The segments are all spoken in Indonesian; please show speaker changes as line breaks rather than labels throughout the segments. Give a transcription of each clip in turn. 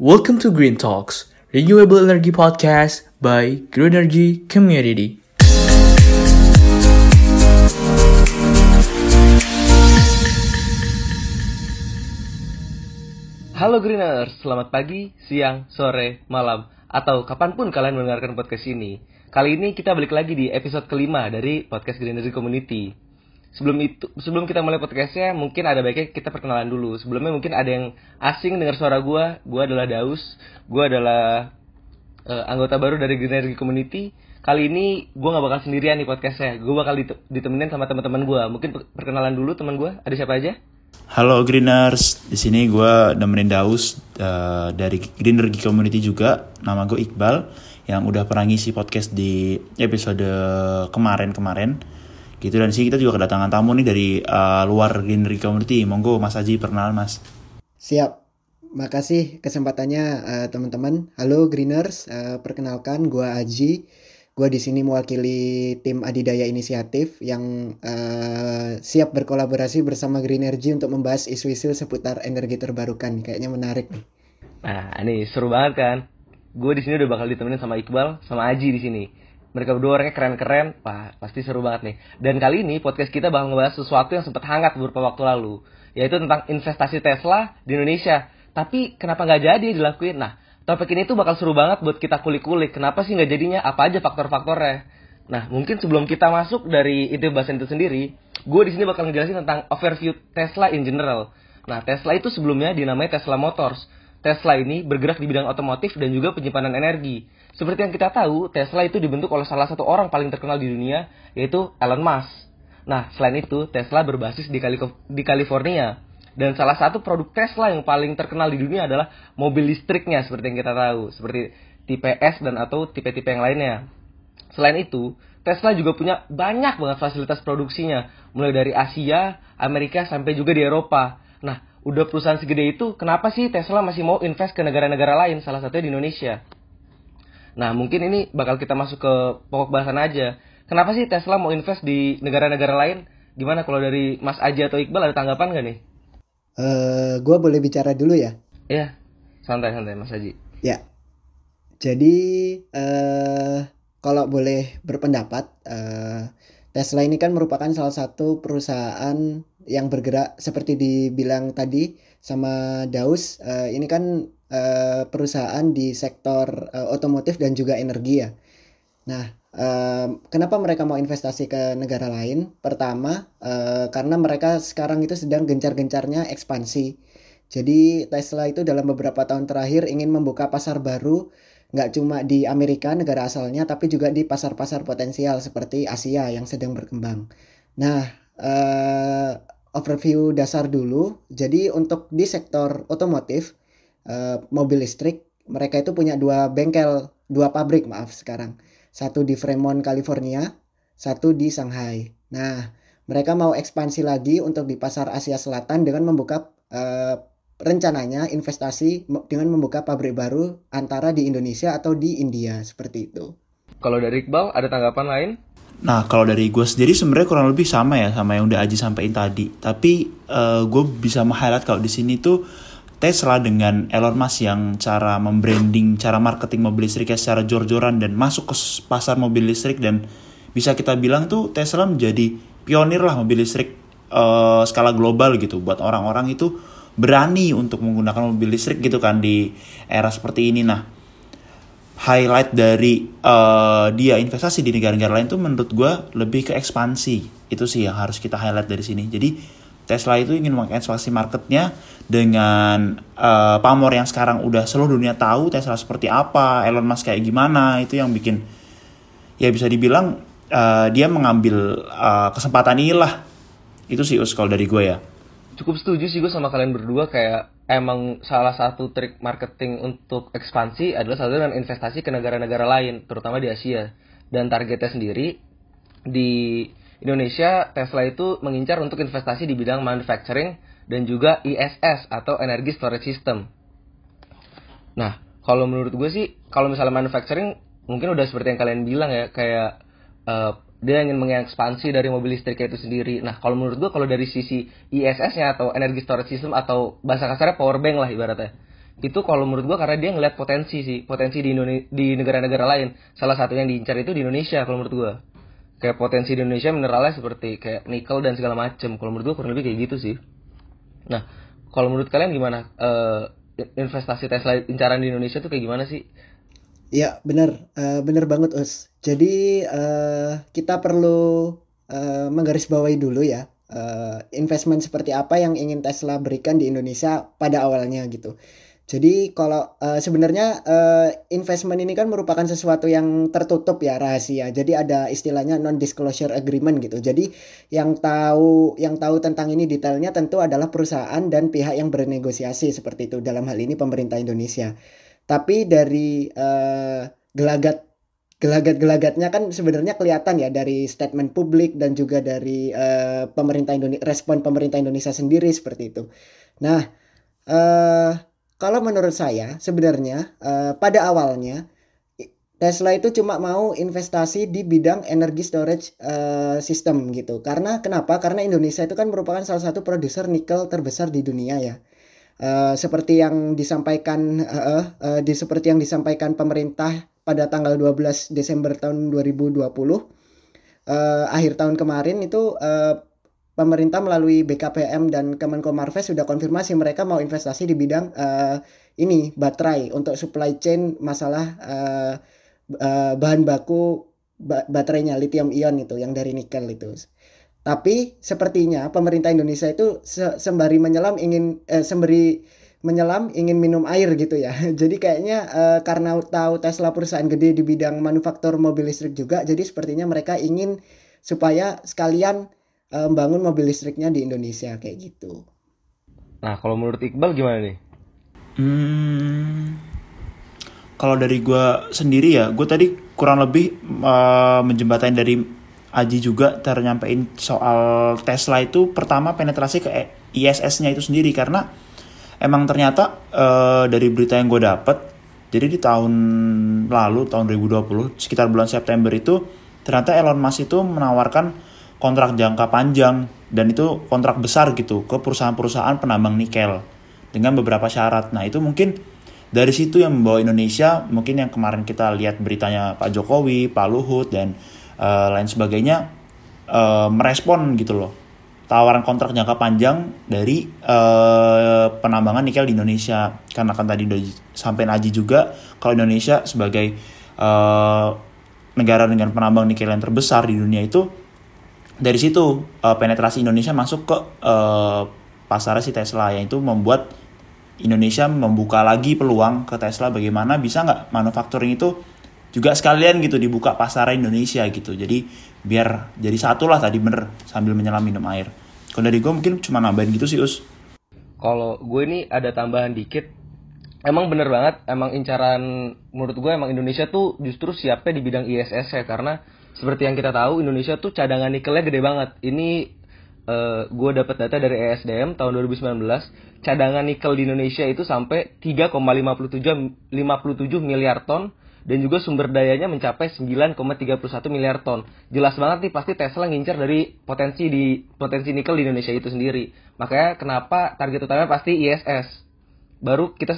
Welcome to Green Talks, renewable energy podcast by Green Energy Community.
Halo Greeners, selamat pagi, siang, sore, malam, atau kapan pun kalian mendengarkan podcast ini. Kali ini kita balik lagi di episode kelima dari podcast Green Energy Community. Sebelum itu, sebelum kita mulai podcastnya, mungkin ada baiknya kita perkenalan dulu. Sebelumnya mungkin ada yang asing dengar suara gue. Gue adalah Daus, gue adalah uh, anggota baru dari Green Energy Community. Kali ini gue nggak bakal sendirian nih podcastnya. Gue bakal ditemenin sama teman-teman gue. Mungkin perkenalan dulu teman gue. Ada siapa aja?
Halo Greeners, di sini gue nemenin Daus uh, dari Green Energy Community juga. Nama gue Iqbal yang udah pernah ngisi podcast di episode kemarin-kemarin. Gitu dan sih kita juga kedatangan tamu nih dari uh, luar Green Energy Community. Monggo Mas Aji perkenalan Mas.
Siap. Makasih kesempatannya uh, teman-teman. Halo Greeners, uh, perkenalkan gue Aji gue di sini mewakili tim Adidaya Inisiatif yang uh, siap berkolaborasi bersama Green Energy untuk membahas isu-isu seputar energi terbarukan. Kayaknya menarik nih.
Nah, ini seru banget kan? Gue di sini udah bakal ditemenin sama Iqbal, sama Aji di sini. Mereka berdua orangnya keren-keren, wah pasti seru banget nih. Dan kali ini podcast kita bakal ngebahas sesuatu yang sempat hangat beberapa waktu lalu, yaitu tentang investasi Tesla di Indonesia. Tapi kenapa nggak jadi dilakuin? Nah, topik ini tuh bakal seru banget buat kita kulik-kulik. Kenapa sih nggak jadinya? Apa aja faktor-faktornya? Nah, mungkin sebelum kita masuk dari itu bahasan itu sendiri, gue di sini bakal ngejelasin tentang overview Tesla in general. Nah, Tesla itu sebelumnya dinamai Tesla Motors. Tesla ini bergerak di bidang otomotif dan juga penyimpanan energi. Seperti yang kita tahu, Tesla itu dibentuk oleh salah satu orang paling terkenal di dunia, yaitu Elon Musk. Nah, selain itu, Tesla berbasis di, di California. Dan salah satu produk Tesla yang paling terkenal di dunia adalah mobil listriknya seperti yang kita tahu, seperti tipe S dan atau tipe-tipe yang lainnya. Selain itu, Tesla juga punya banyak banget fasilitas produksinya, mulai dari Asia, Amerika sampai juga di Eropa. Udah perusahaan segede itu, kenapa sih Tesla masih mau invest ke negara-negara lain, salah satunya di Indonesia? Nah, mungkin ini bakal kita masuk ke pokok bahasan aja. Kenapa sih Tesla mau invest di negara-negara lain? Gimana kalau dari Mas Aja atau Iqbal ada tanggapan gak nih?
Uh, eh, gue boleh bicara dulu ya?
Iya, santai-santai Mas Haji.
Ya, jadi uh, kalau boleh berpendapat, uh, Tesla ini kan merupakan salah satu perusahaan yang bergerak seperti dibilang tadi sama Daus. Uh, ini kan uh, perusahaan di sektor uh, otomotif dan juga energi ya. Nah, Uh, kenapa mereka mau investasi ke negara lain? Pertama, uh, karena mereka sekarang itu sedang gencar-gencarnya ekspansi. Jadi Tesla itu dalam beberapa tahun terakhir ingin membuka pasar baru, nggak cuma di Amerika negara asalnya, tapi juga di pasar-pasar potensial seperti Asia yang sedang berkembang. Nah, uh, overview dasar dulu. Jadi untuk di sektor otomotif, uh, mobil listrik, mereka itu punya dua bengkel, dua pabrik maaf sekarang satu di Fremont, California, satu di Shanghai. Nah, mereka mau ekspansi lagi untuk di pasar Asia Selatan dengan membuka uh, rencananya investasi dengan membuka pabrik baru antara di Indonesia atau di India seperti itu.
Kalau dari Iqbal ada tanggapan lain?
Nah kalau dari gue sendiri sebenarnya kurang lebih sama ya sama yang udah Aji sampaikan tadi. Tapi uh, gue bisa meng-highlight kalau di sini tuh Tesla dengan Elon Musk yang cara membranding, cara marketing mobil listriknya secara jor-joran dan masuk ke pasar mobil listrik dan bisa kita bilang tuh Tesla menjadi pionir lah mobil listrik uh, skala global gitu buat orang-orang itu berani untuk menggunakan mobil listrik gitu kan di era seperti ini nah highlight dari uh, dia investasi di negara-negara lain tuh menurut gue lebih ke ekspansi itu sih yang harus kita highlight dari sini jadi Tesla itu ingin mengekspansi marketnya dengan uh, pamor yang sekarang udah seluruh dunia tahu Tesla seperti apa, Elon Musk kayak gimana, itu yang bikin ya bisa dibilang uh, dia mengambil uh, kesempatan inilah. Itu sih us kalau dari gue ya.
Cukup setuju sih gue sama kalian berdua kayak emang salah satu trik marketing untuk ekspansi adalah satu dengan investasi ke negara-negara lain, terutama di Asia. Dan targetnya sendiri di Indonesia, Tesla itu mengincar untuk investasi di bidang manufacturing dan juga ISS atau Energy Storage System. Nah, kalau menurut gue sih, kalau misalnya manufacturing mungkin udah seperti yang kalian bilang ya, kayak uh, dia ingin mengekspansi dari mobil listriknya itu sendiri. Nah, kalau menurut gue kalau dari sisi ISS-nya atau Energy Storage System atau bahasa kasarnya power bank lah ibaratnya. itu kalau menurut gua karena dia ngeliat potensi sih potensi di Indonesia di negara-negara lain. Salah satu yang diincar itu di Indonesia kalau menurut gua. Kayak potensi di Indonesia mineralnya seperti kayak nikel dan segala macem. Kalau menurut gua kurang lebih kayak gitu sih. Nah kalau menurut kalian gimana? Eh, investasi Tesla incaran di Indonesia tuh kayak gimana sih
Ya, benar. Eh, benar banget, Us. Jadi, eh, kita perlu eh, menggarisbawahi dulu ya, eh, investment seperti apa yang ingin Tesla berikan di Indonesia pada awalnya gitu. Jadi, kalau eh, sebenarnya eh, investment ini kan merupakan sesuatu yang tertutup ya, rahasia. Jadi ada istilahnya non-disclosure agreement gitu. Jadi, yang tahu yang tahu tentang ini detailnya tentu adalah perusahaan dan pihak yang bernegosiasi seperti itu. Dalam hal ini pemerintah Indonesia. Tapi dari eh, gelagat gelagat-gelagatnya kan sebenarnya kelihatan ya dari statement publik dan juga dari eh, pemerintah Indonesia respon pemerintah Indonesia sendiri seperti itu. Nah, eh kalau menurut saya sebenarnya eh, pada awalnya Tesla itu cuma mau investasi di bidang energi storage eh, system gitu. Karena kenapa? Karena Indonesia itu kan merupakan salah satu produser nikel terbesar di dunia ya. Eh, seperti yang disampaikan eh, eh, di seperti yang disampaikan pemerintah pada tanggal 12 Desember tahun 2020 eh, akhir tahun kemarin itu eh, pemerintah melalui BKPM dan Kemenko Marves sudah konfirmasi mereka mau investasi di bidang eh, ini baterai untuk supply chain masalah eh, eh, bahan baku ba- baterainya lithium ion itu yang dari nikel itu. Tapi sepertinya pemerintah Indonesia itu se- sembari menyelam ingin eh, sembari menyelam ingin minum air gitu ya. Jadi kayaknya eh, karena tahu Tesla perusahaan gede di bidang manufaktur mobil listrik juga, jadi sepertinya mereka ingin supaya sekalian eh, membangun mobil listriknya di Indonesia kayak gitu.
nah kalau menurut Iqbal gimana nih
Hmm, kalau dari gue sendiri ya, gue tadi kurang lebih eh, menjembatani dari Aji juga ternyampein soal Tesla itu pertama penetrasi ke ISS-nya itu sendiri karena emang ternyata eh, dari berita yang gue dapet, jadi di tahun lalu tahun 2020 sekitar bulan September itu ternyata Elon Musk itu menawarkan kontrak jangka panjang dan itu kontrak besar gitu ke perusahaan-perusahaan penambang nikel dengan beberapa syarat. Nah, itu mungkin dari situ yang membawa Indonesia mungkin yang kemarin kita lihat beritanya Pak Jokowi, Pak Luhut dan eh, lain sebagainya eh, merespon gitu loh. Tawaran kontrak jangka panjang dari eh, penambangan nikel di Indonesia. Karena kan tadi udah sampai Aji juga kalau Indonesia sebagai eh, negara dengan penambang nikel yang terbesar di dunia itu dari situ eh, penetrasi Indonesia masuk ke eh, pasarnya si Tesla yang itu membuat Indonesia membuka lagi peluang ke Tesla bagaimana bisa nggak manufacturing itu juga sekalian gitu dibuka pasar Indonesia gitu. Jadi biar jadi satu lah tadi bener sambil menyelam minum air. Kalau dari gue mungkin cuma nambahin gitu sih us.
Kalau gue ini ada tambahan dikit. Emang bener banget emang incaran menurut gue emang Indonesia tuh justru siapnya di bidang ISS ya. Karena seperti yang kita tahu Indonesia tuh cadangan nikelnya gede banget. Ini eh, gue dapat data dari ESDM tahun 2019 cadangan nikel di Indonesia itu sampai 3,57 57 miliar ton dan juga sumber dayanya mencapai 9,31 miliar ton. Jelas banget nih pasti Tesla ngincar dari potensi di potensi nikel di Indonesia itu sendiri. Makanya kenapa target utamanya pasti ISS. Baru kita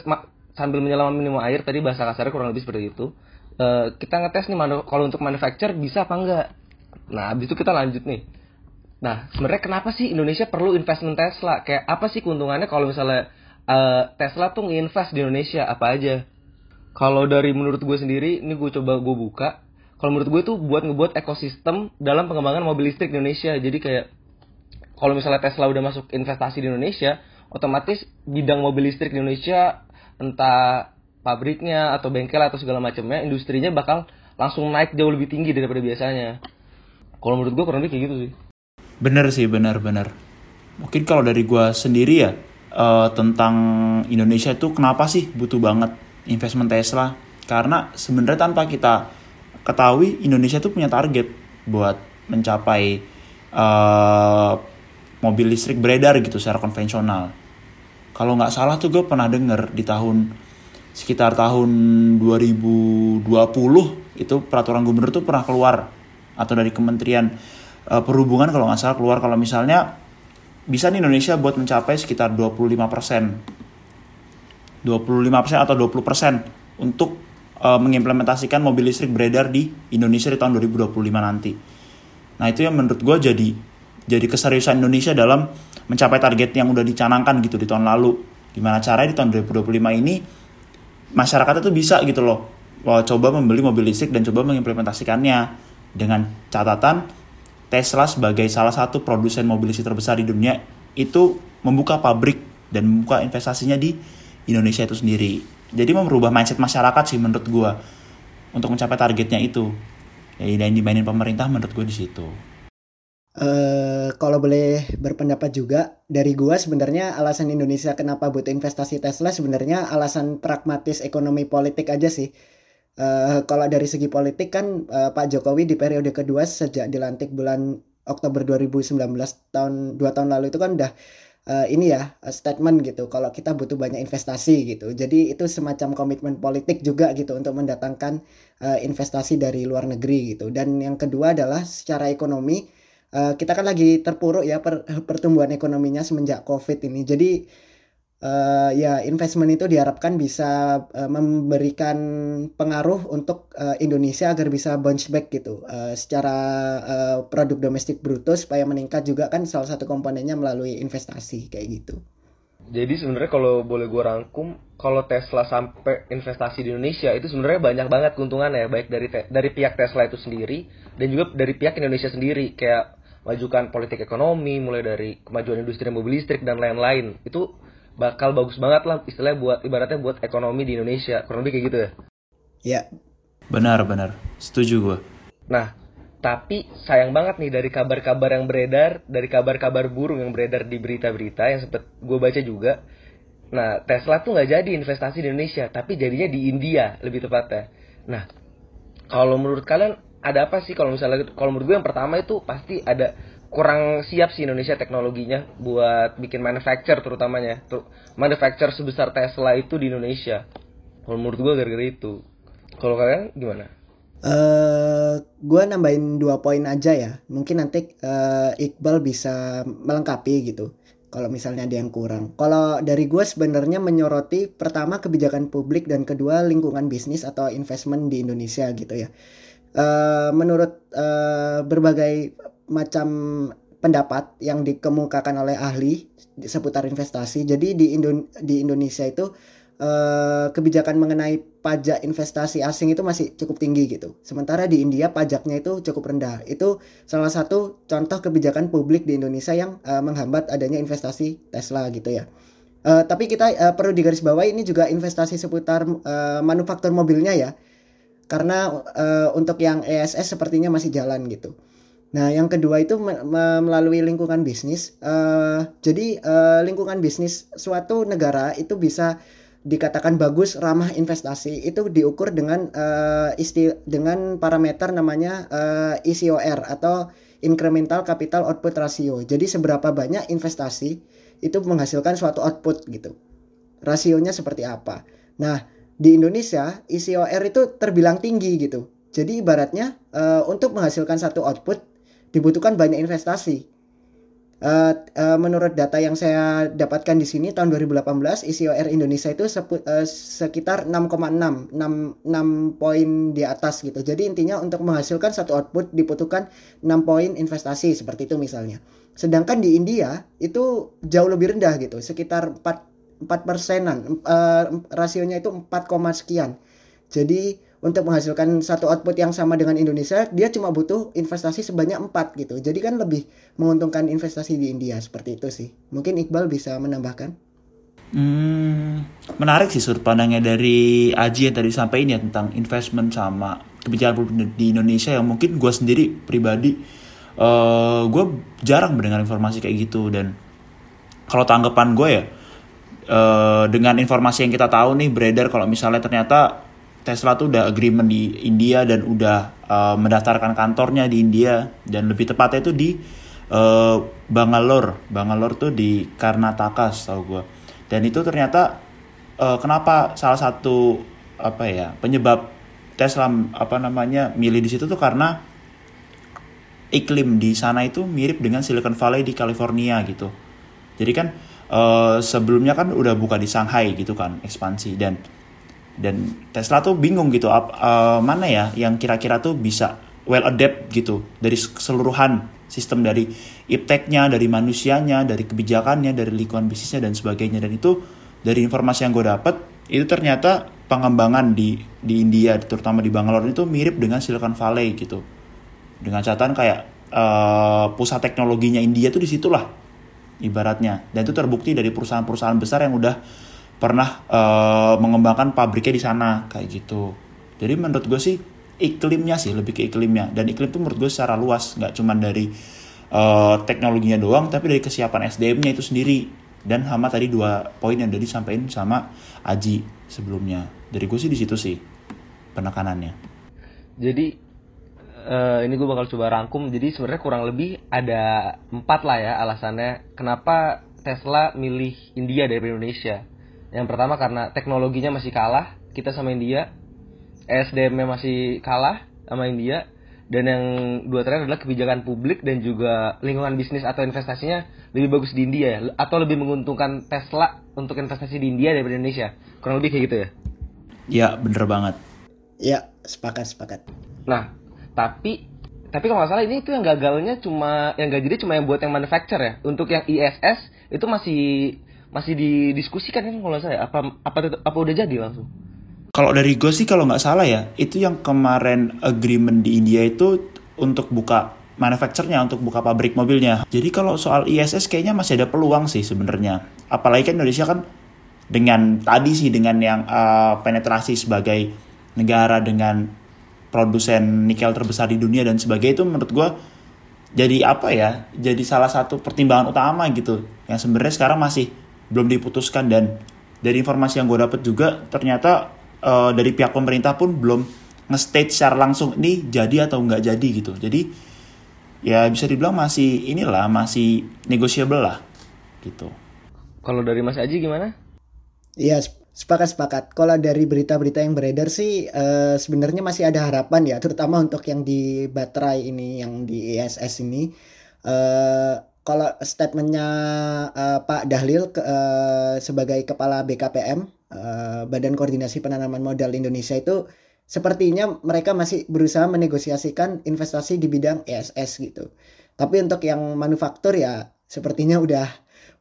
sambil menyelam minum air tadi bahasa kasarnya kurang lebih seperti itu. Eh, kita ngetes nih kalau untuk manufacture bisa apa enggak. Nah, habis itu kita lanjut nih. Nah, sebenarnya kenapa sih Indonesia perlu investment Tesla? Kayak apa sih keuntungannya kalau misalnya eh, Tesla tuh nginvest di Indonesia apa aja? Kalau dari menurut gue sendiri, ini gue coba gue buka. Kalau menurut gue tuh buat ngebuat ekosistem dalam pengembangan mobil listrik di Indonesia. Jadi kayak kalau misalnya Tesla udah masuk investasi di Indonesia, otomatis bidang mobil listrik di Indonesia entah pabriknya atau bengkel atau segala macamnya, industrinya bakal langsung naik jauh lebih tinggi daripada biasanya. Kalau menurut gue kurang lebih kayak gitu sih.
bener sih bener bener mungkin kalau dari gue sendiri ya eh, tentang Indonesia itu kenapa sih butuh banget investment Tesla. Karena sebenarnya tanpa kita ketahui Indonesia tuh punya target buat mencapai eh, mobil listrik beredar gitu secara konvensional. Kalau nggak salah tuh gue pernah denger di tahun sekitar tahun 2020 itu peraturan gubernur tuh pernah keluar atau dari Kementerian eh, Perhubungan kalau nggak salah keluar. Kalau misalnya bisa nih Indonesia buat mencapai sekitar 25% 25% atau 20% untuk uh, mengimplementasikan mobil listrik beredar di Indonesia di tahun 2025 nanti. Nah itu yang menurut gue jadi jadi keseriusan Indonesia dalam mencapai target yang udah dicanangkan gitu di tahun lalu. Gimana caranya di tahun 2025 ini masyarakat itu bisa gitu loh coba membeli mobil listrik dan coba mengimplementasikannya dengan catatan Tesla sebagai salah satu produsen mobil listrik terbesar di dunia itu membuka pabrik dan membuka investasinya di Indonesia itu sendiri. Jadi merubah mindset masyarakat sih menurut gue untuk mencapai targetnya itu. Ya, dan dimainin pemerintah menurut gue di situ.
Uh, kalau boleh berpendapat juga dari gua sebenarnya alasan Indonesia kenapa butuh investasi Tesla sebenarnya alasan pragmatis ekonomi politik aja sih. Uh, kalau dari segi politik kan uh, Pak Jokowi di periode kedua sejak dilantik bulan Oktober 2019 tahun dua tahun lalu itu kan udah uh, ini ya statement gitu kalau kita butuh banyak investasi gitu. Jadi itu semacam komitmen politik juga gitu untuk mendatangkan uh, investasi dari luar negeri gitu. Dan yang kedua adalah secara ekonomi uh, kita kan lagi terpuruk ya per, pertumbuhan ekonominya semenjak covid ini. Jadi uh, ya investment itu diharapkan bisa uh, memberikan pengaruh untuk uh, Indonesia agar bisa bounce back gitu uh, secara uh, produk domestik bruto supaya meningkat juga kan salah satu komponennya melalui investasi kayak gitu.
Jadi sebenarnya kalau boleh gue rangkum, kalau Tesla sampai investasi di Indonesia itu sebenarnya banyak banget keuntungannya baik dari dari pihak Tesla itu sendiri dan juga dari pihak Indonesia sendiri kayak majukan politik ekonomi mulai dari kemajuan industri mobil listrik dan lain-lain itu bakal bagus banget lah istilahnya buat ibaratnya buat ekonomi di Indonesia. Kurang lebih kayak gitu ya?
Ya.
Benar benar. Setuju gue
nah tapi sayang banget nih dari kabar-kabar yang beredar dari kabar-kabar burung yang beredar di berita-berita yang sempet gue baca juga. Nah Tesla tuh nggak jadi investasi di Indonesia tapi jadinya di India lebih tepatnya. Nah kalau menurut kalian ada apa sih kalau misalnya kalau menurut gue yang pertama itu pasti ada kurang siap sih Indonesia teknologinya buat bikin manufacture terutamanya. Tuh manufacture sebesar Tesla itu di Indonesia. Kalau menurut gue gara-gara itu. Kalau kalian gimana?
Uh, eh, gue nambahin dua poin aja ya. Mungkin nanti uh, Iqbal bisa melengkapi gitu kalau misalnya ada yang kurang. Kalau dari gue sebenarnya menyoroti pertama kebijakan publik dan kedua lingkungan bisnis atau investment di Indonesia gitu ya. Uh, menurut uh, berbagai macam pendapat yang dikemukakan oleh ahli seputar investasi. Jadi di Indo di Indonesia itu uh, kebijakan mengenai pajak investasi asing itu masih cukup tinggi gitu. Sementara di India pajaknya itu cukup rendah. Itu salah satu contoh kebijakan publik di Indonesia yang uh, menghambat adanya investasi Tesla gitu ya. Uh, tapi kita uh, perlu digarisbawahi ini juga investasi seputar uh, manufaktur mobilnya ya. Karena uh, untuk yang ESS sepertinya masih jalan gitu. Nah, yang kedua itu melalui lingkungan bisnis. Uh, jadi uh, lingkungan bisnis suatu negara itu bisa dikatakan bagus, ramah investasi itu diukur dengan uh, isti dengan parameter namanya uh, ICOR atau incremental capital output ratio. Jadi seberapa banyak investasi itu menghasilkan suatu output gitu. Rasionya seperti apa. Nah, di Indonesia ICOR itu terbilang tinggi gitu. Jadi ibaratnya uh, untuk menghasilkan satu output dibutuhkan banyak investasi. Uh, uh, menurut data yang saya dapatkan di sini tahun 2018 ICOR Indonesia itu sepu, uh, sekitar 6,6 6, 6 poin di atas gitu. Jadi intinya untuk menghasilkan satu output dibutuhkan 6 poin investasi seperti itu misalnya. Sedangkan di India itu jauh lebih rendah gitu, sekitar 4 4 persenan. Uh, rasionya itu 4, sekian. Jadi untuk menghasilkan satu output yang sama dengan Indonesia dia cuma butuh investasi sebanyak empat gitu. Jadi kan lebih menguntungkan investasi di India seperti itu sih. Mungkin Iqbal bisa menambahkan?
Hmm, menarik sih sudut pandangnya dari Aji yang tadi sampaikan ya tentang investment sama kebijakan di Indonesia yang mungkin gue sendiri pribadi uh, eh, gue jarang mendengar informasi kayak gitu. Dan kalau tanggapan gue ya uh, dengan informasi yang kita tahu nih beredar kalau misalnya ternyata Tesla tuh udah agreement di India dan udah uh, mendaftarkan kantornya di India dan lebih tepatnya itu di uh, Bangalore. Bangalore tuh di Karnataka tahu gue. Dan itu ternyata uh, kenapa salah satu apa ya penyebab Tesla apa namanya milih di situ tuh karena iklim di sana itu mirip dengan Silicon Valley di California gitu. Jadi kan uh, sebelumnya kan udah buka di Shanghai gitu kan ekspansi dan dan Tesla tuh bingung gitu ap, uh, mana ya yang kira-kira tuh bisa well adapt gitu dari keseluruhan sistem dari ipteknya dari manusianya dari kebijakannya dari lingkungan bisnisnya dan sebagainya. Dan itu dari informasi yang gue dapet itu ternyata pengembangan di di India terutama di Bangalore itu mirip dengan Silicon Valley gitu. Dengan catatan kayak uh, pusat teknologinya India tuh di situlah ibaratnya. Dan itu terbukti dari perusahaan-perusahaan besar yang udah pernah uh, mengembangkan pabriknya di sana kayak gitu. Jadi menurut gue sih iklimnya sih lebih ke iklimnya. Dan iklim itu menurut gue secara luas nggak cuma dari uh, teknologinya doang tapi dari kesiapan SDM-nya itu sendiri. Dan sama tadi dua poin yang udah disampaikan sama Aji sebelumnya. Dari gue sih di situ sih penekanannya.
Jadi uh, ini gue bakal coba rangkum. Jadi sebenarnya kurang lebih ada empat lah ya alasannya kenapa Tesla milih India dari Indonesia yang pertama karena teknologinya masih kalah kita sama India, SDM-nya masih kalah sama India, dan yang dua terakhir adalah kebijakan publik dan juga lingkungan bisnis atau investasinya lebih bagus di India ya, atau lebih menguntungkan Tesla untuk investasi di India daripada Indonesia. Kurang lebih kayak gitu ya?
Ya, bener banget.
Ya, sepakat sepakat.
Nah, tapi tapi kalau nggak salah ini itu yang gagalnya cuma yang gajinya cuma yang buat yang manufacture ya. Untuk yang ISS itu masih masih didiskusikan kan kalau saya apa apa apa udah jadi langsung?
Kalau dari gue sih kalau nggak salah ya itu yang kemarin agreement di India itu untuk buka manufacturnya untuk buka pabrik mobilnya. Jadi kalau soal ISS kayaknya masih ada peluang sih sebenarnya. Apalagi kan Indonesia kan dengan tadi sih dengan yang uh, penetrasi sebagai negara dengan produsen nikel terbesar di dunia dan sebagainya itu menurut gue jadi apa ya jadi salah satu pertimbangan utama gitu. Yang sebenarnya sekarang masih belum diputuskan dan dari informasi yang gue dapet juga ternyata uh, dari pihak pemerintah pun belum nge-state secara langsung ini jadi atau nggak jadi gitu jadi ya bisa dibilang masih inilah masih negotiable lah gitu
kalau dari Mas Aji gimana?
Iya sepakat sepakat. Kalau dari berita-berita yang beredar sih uh, sebenarnya masih ada harapan ya, terutama untuk yang di baterai ini, yang di ISS ini. Uh, kalau statementnya uh, Pak Dahlil ke, uh, sebagai kepala BKPM uh, eh, Badan Koordinasi Penanaman Modal Indonesia itu sepertinya mereka masih berusaha menegosiasikan investasi di bidang ESS gitu. Tapi untuk yang manufaktur ya sepertinya udah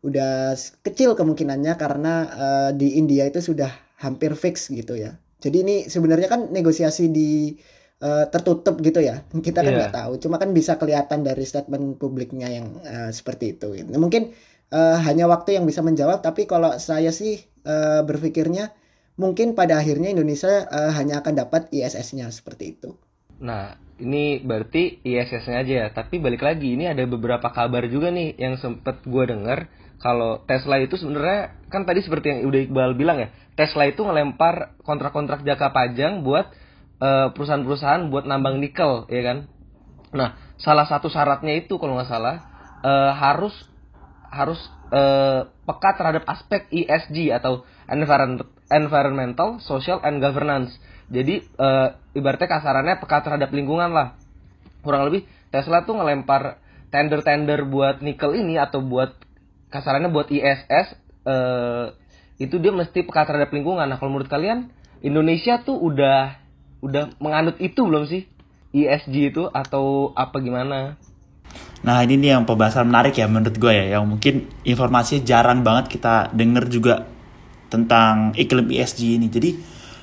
udah kecil kemungkinannya karena uh, di India itu sudah hampir fix gitu ya. Jadi ini sebenarnya kan negosiasi di uh, tertutup gitu ya. Kita kan iya. nggak yeah. tahu. Cuma kan bisa kelihatan dari statement publiknya yang uh, seperti itu nah, mungkin uh, hanya waktu yang bisa menjawab. Tapi kalau saya sih uh, berpikirnya mungkin pada akhirnya Indonesia uh, hanya akan dapat ISS-nya seperti itu.
Nah ini berarti ISS-nya aja ya. Tapi balik lagi ini ada beberapa kabar juga nih yang sempet gue denger. Kalau Tesla itu sebenarnya kan tadi seperti yang udah Iqbal bilang ya Tesla itu ngelempar kontrak-kontrak jangka panjang buat Eh, perusahaan-perusahaan buat nambang nikel ya kan nah salah satu syaratnya itu kalau nggak salah uh, harus harus uh, peka terhadap aspek ESG atau environmental, social and governance. Jadi uh, ibaratnya kasarannya peka terhadap lingkungan lah. Kurang lebih Tesla tuh ngelempar tender-tender buat nikel ini atau buat kasarannya buat ISS uh, itu dia mesti peka terhadap lingkungan. Nah, kalau menurut kalian Indonesia tuh udah udah menganut itu belum sih ESG itu atau apa gimana?
Nah ini nih yang pembahasan menarik ya menurut gue ya yang mungkin informasinya jarang banget kita denger juga tentang iklim ESG ini. Jadi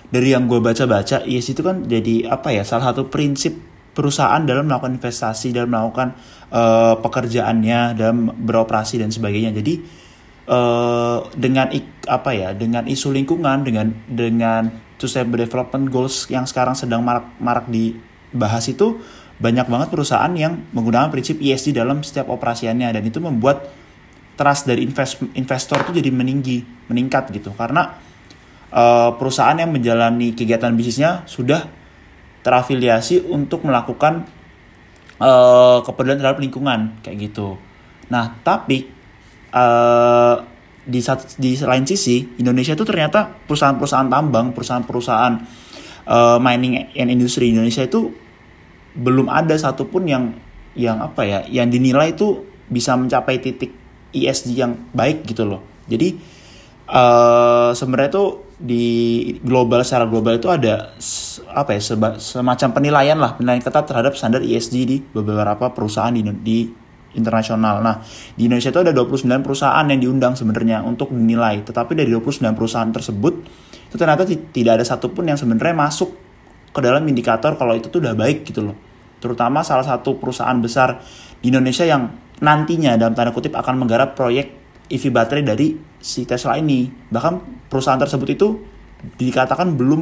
dari yang gue baca-baca ESG itu kan jadi apa ya salah satu prinsip perusahaan dalam melakukan investasi dalam melakukan uh, pekerjaannya dalam beroperasi dan sebagainya. Jadi uh, dengan ik, apa ya dengan isu lingkungan dengan dengan sustainable development goals yang sekarang sedang marak marak dibahas itu banyak banget perusahaan yang menggunakan prinsip ESG dalam setiap operasiannya dan itu membuat trust dari invest, investor itu jadi meninggi meningkat gitu karena uh, perusahaan yang menjalani kegiatan bisnisnya sudah terafiliasi untuk melakukan uh, kepedulian terhadap lingkungan kayak gitu. Nah tapi uh, di di lain sisi Indonesia itu ternyata perusahaan-perusahaan tambang, perusahaan-perusahaan uh, mining and industry Indonesia itu belum ada satupun yang yang apa ya, yang dinilai itu bisa mencapai titik ESG yang baik gitu loh. Jadi uh, sebenarnya tuh di global secara global itu ada apa ya semacam penilaian lah penilaian ketat terhadap standar ESG di beberapa perusahaan di, di internasional. Nah, di Indonesia itu ada 29 perusahaan yang diundang sebenarnya untuk dinilai. Tetapi dari 29 perusahaan tersebut itu ternyata tidak ada satupun yang sebenarnya masuk ke dalam indikator kalau itu tuh udah baik gitu loh. Terutama salah satu perusahaan besar di Indonesia yang nantinya dalam tanda kutip akan menggarap proyek EV baterai dari si Tesla ini. Bahkan perusahaan tersebut itu dikatakan belum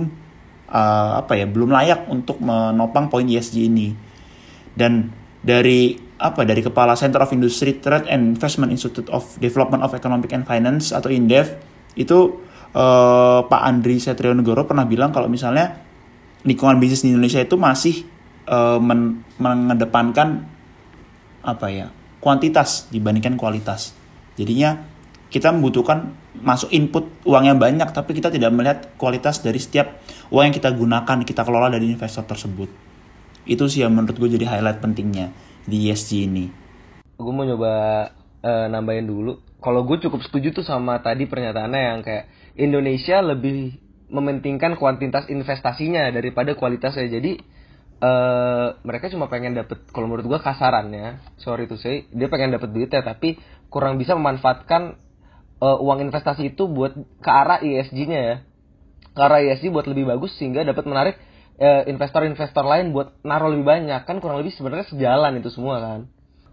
uh, apa ya, belum layak untuk menopang poin ESG ini. Dan dari apa dari kepala Center of Industry Trade and Investment Institute of Development of Economic and Finance atau INDEF itu uh, Pak Andri Setrionegoro pernah bilang kalau misalnya lingkungan bisnis di Indonesia itu masih uh, men mengedepankan apa ya kuantitas dibandingkan kualitas. Jadinya kita membutuhkan masuk input uangnya banyak tapi kita tidak melihat kualitas dari setiap uang yang kita gunakan kita kelola dari investor tersebut itu sih yang menurut gue jadi highlight pentingnya di ESG ini.
Gue mau nyoba uh, nambahin dulu. Kalau gue cukup setuju tuh sama tadi pernyataannya yang kayak Indonesia lebih mementingkan kuantitas investasinya daripada kualitasnya. Jadi uh, mereka cuma pengen dapet kalau menurut gua kasarannya sorry tuh saya dia pengen dapet duitnya tapi kurang bisa memanfaatkan uh, uang investasi itu buat ke arah ESG-nya ya. Ke arah ESG buat lebih bagus sehingga dapat menarik investor-investor lain buat naruh lebih banyak. Kan kurang lebih sebenarnya sejalan itu semua kan?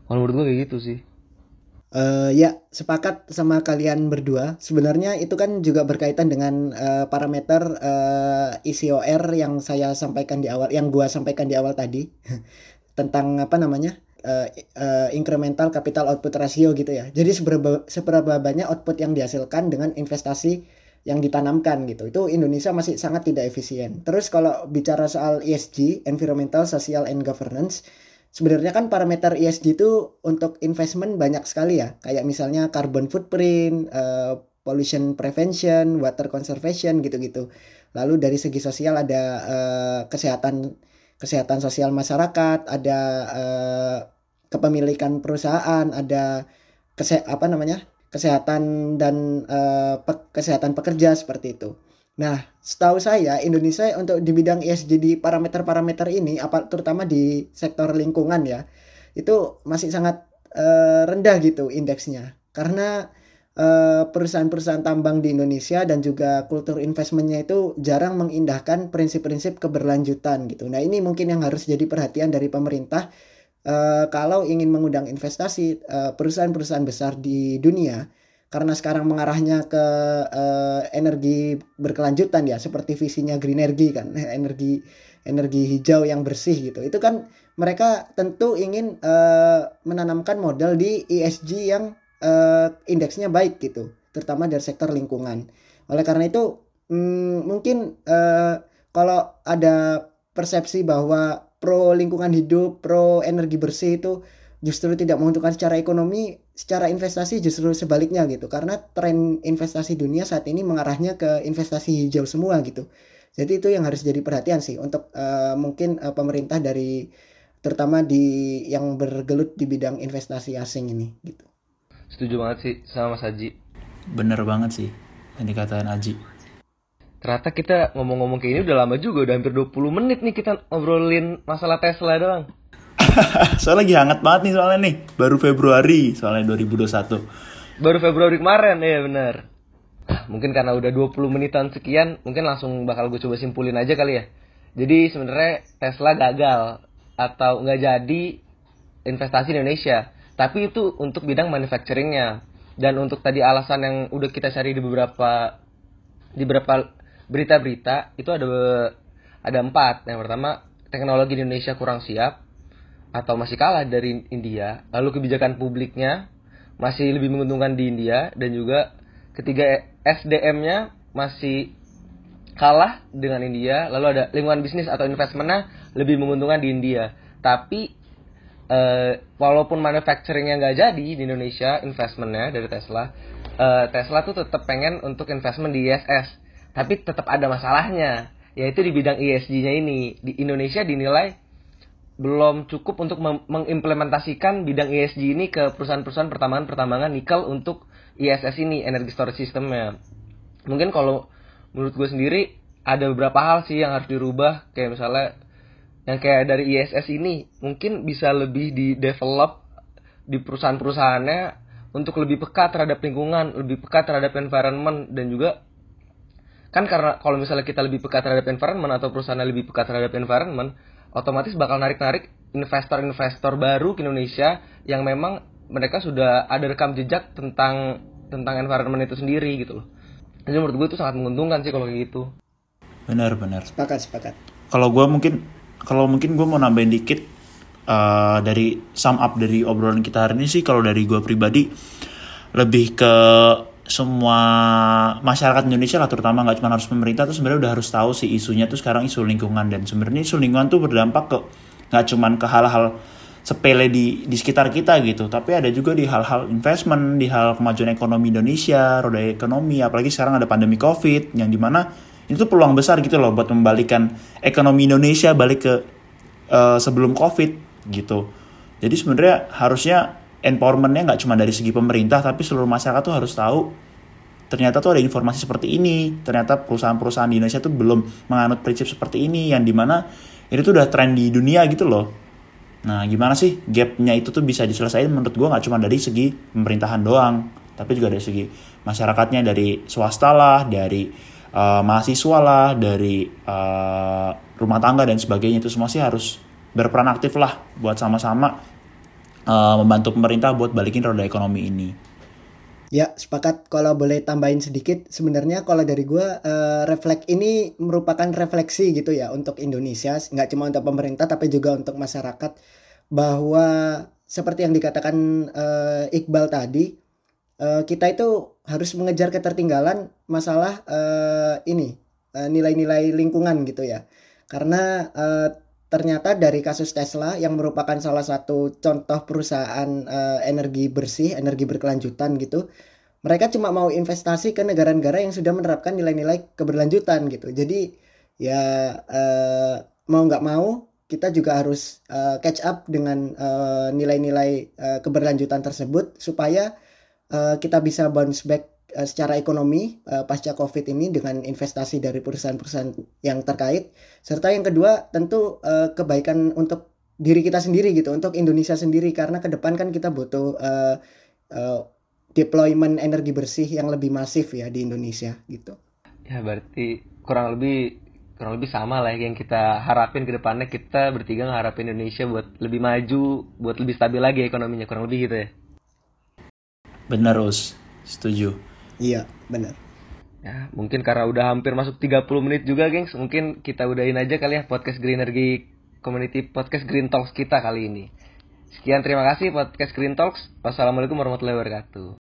Kalau menurut gua kayak gitu sih.
Uh, ya, sepakat sama kalian berdua. Sebenarnya itu kan juga berkaitan dengan uh, parameter uh, eh, ICOR yang saya sampaikan di awal, yang gua sampaikan di awal tadi. Tentang apa namanya? Uh, uh, incremental capital output ratio gitu ya. Jadi seberapa seberapa banyak output yang dihasilkan dengan investasi yang ditanamkan gitu. Itu Indonesia masih sangat tidak efisien. Terus kalau bicara soal ESG, environmental, social and governance sebenarnya kan parameter ESG itu untuk investment banyak sekali ya kayak misalnya carbon footprint uh, pollution prevention water conservation gitu-gitu lalu dari segi sosial ada uh, kesehatan kesehatan sosial masyarakat ada uh, kepemilikan perusahaan ada kese apa namanya kesehatan dan uh, pe kesehatan pekerja seperti itu Nah, setahu saya Indonesia untuk di bidang ESG di parameter-parameter ini, apa terutama di sektor lingkungan ya, itu masih sangat uh, rendah gitu indeksnya. Karena perusahaan perusahaan-perusahaan tambang di Indonesia dan juga kultur investmentnya itu jarang mengindahkan prinsip-prinsip keberlanjutan gitu. Nah, ini mungkin yang harus jadi perhatian dari pemerintah uh, kalau ingin mengundang investasi perusahaan-perusahaan besar di dunia karena sekarang mengarahnya ke uh, energi berkelanjutan ya seperti visinya green energy kan energi energi hijau yang bersih gitu. Itu kan mereka tentu ingin uh, menanamkan modal di ESG yang uh, indeksnya baik gitu terutama dari sektor lingkungan. Oleh karena itu hmm, mungkin uh, kalau ada persepsi bahwa pro lingkungan hidup pro energi bersih itu justru tidak menguntungkan secara ekonomi, secara investasi justru sebaliknya gitu. Karena tren investasi dunia saat ini mengarahnya ke investasi hijau semua gitu. Jadi itu yang harus jadi perhatian sih untuk uh, mungkin uh, pemerintah dari terutama di yang bergelut di bidang investasi asing ini gitu.
Setuju banget sih sama Mas Haji.
Bener banget sih yang dikatakan Haji.
Ternyata kita ngomong-ngomong kayak ini udah lama juga, udah hampir 20 menit nih kita ngobrolin masalah Tesla doang.
soalnya lagi hangat banget nih soalnya nih. Baru Februari soalnya 2021.
Baru Februari kemarin ya bener. Mungkin karena udah 20 menitan sekian, mungkin langsung bakal gue coba simpulin aja kali ya. Jadi sebenarnya Tesla gagal atau nggak jadi investasi Indonesia. Tapi itu untuk bidang manufacturingnya. Dan untuk tadi alasan yang udah kita cari di beberapa di beberapa berita-berita itu ada ada empat. Yang pertama teknologi Indonesia kurang siap atau masih kalah dari India, lalu kebijakan publiknya masih lebih menguntungkan di India dan juga ketiga SDM-nya masih kalah dengan India, lalu ada lingkungan bisnis atau investmentnya lebih menguntungkan di India. Tapi uh, walaupun manufacturingnya nggak jadi di Indonesia investmentnya dari Tesla, uh, Tesla tuh tetap pengen untuk investment di ISS, tapi tetap ada masalahnya, yaitu di bidang ESG-nya ini. Di Indonesia dinilai belum cukup untuk mengimplementasikan bidang ESG ini ke perusahaan-perusahaan pertambangan-pertambangan nikel untuk ISS ini energi storage systemnya. Mungkin kalau menurut gue sendiri ada beberapa hal sih yang harus dirubah. Kayak misalnya yang kayak dari ISS ini mungkin bisa lebih di develop di perusahaan-perusahaannya untuk lebih peka terhadap lingkungan, lebih peka terhadap environment dan juga kan karena kalau misalnya kita lebih peka terhadap environment atau perusahaannya lebih peka terhadap environment, otomatis bakal narik-narik investor-investor baru ke Indonesia yang memang mereka sudah ada rekam jejak tentang tentang environment itu sendiri gitu loh. Jadi menurut gue itu sangat menguntungkan sih kalau kayak gitu.
Benar benar.
Sepakat sepakat.
Kalau gue mungkin kalau mungkin gue mau nambahin dikit uh, dari sum up dari obrolan kita hari ini sih kalau dari gue pribadi lebih ke semua masyarakat Indonesia lah terutama nggak cuma harus pemerintah tuh sebenarnya udah harus tahu sih isunya tuh sekarang isu lingkungan. Dan sebenarnya isu lingkungan tuh berdampak ke nggak cuma ke hal-hal sepele di di sekitar kita gitu tapi ada juga di hal-hal investment di hal kemajuan ekonomi Indonesia roda ekonomi apalagi sekarang ada pandemi covid yang di mana itu peluang besar gitu loh buat membalikan ekonomi Indonesia balik ke uh, sebelum covid gitu. Jadi sebenarnya harusnya empowermentnya nggak cuma dari segi pemerintah tapi seluruh masyarakat tuh harus tahu ternyata tuh ada informasi seperti ini. Ternyata perusahaan-perusahaan di Indonesia tuh belum menganut prinsip seperti ini yang di mana ini tuh udah tren di dunia gitu loh. Nah gimana sih gapnya itu tuh bisa diselesaikan? Menurut gue nggak cuma dari segi pemerintahan doang tapi juga dari segi masyarakatnya dari swasta lah dari uh, mahasiswa lah dari uh, rumah tangga dan sebagainya. Itu semua sih harus berperan aktif lah buat sama-sama uh, membantu pemerintah buat balikin roda ekonomi ini.
Ya, sepakat. Kalau boleh tambahin sedikit, sebenarnya kalau dari gue, uh, refleks ini merupakan refleksi gitu ya untuk Indonesia, nggak cuma untuk pemerintah tapi juga untuk masyarakat, bahwa seperti yang dikatakan uh, Iqbal tadi, uh, kita itu harus mengejar ketertinggalan masalah uh, ini nilai-nilai uh, lingkungan gitu ya, karena uh, ternyata dari kasus Tesla yang merupakan salah satu contoh perusahaan uh, energi bersih, energi berkelanjutan gitu, mereka cuma mau investasi ke negara-negara yang sudah menerapkan nilai-nilai keberlanjutan gitu. Jadi ya uh, mau nggak mau kita juga harus uh, catch up dengan nilai-nilai uh, uh, keberlanjutan tersebut supaya uh, kita bisa bounce back secara ekonomi uh, pasca Covid ini dengan investasi dari perusahaan-perusahaan yang terkait serta yang kedua tentu uh, kebaikan untuk diri kita sendiri gitu untuk Indonesia sendiri karena ke depan kan kita butuh uh, uh, deployment energi bersih yang lebih masif ya di Indonesia gitu.
Ya berarti kurang lebih kurang lebih sama lah yang kita harapin ke depannya kita bertiga ngeharapin Indonesia buat lebih maju, buat lebih stabil lagi ekonominya kurang lebih gitu ya.
Benar Us, setuju.
Iya, benar.
Ya, mungkin karena udah hampir masuk 30 menit juga, gengs. Mungkin kita udahin aja kali ya podcast Green Energy Community Podcast Green Talks kita kali ini. Sekian terima kasih podcast Green Talks. Wassalamualaikum warahmatullahi wabarakatuh.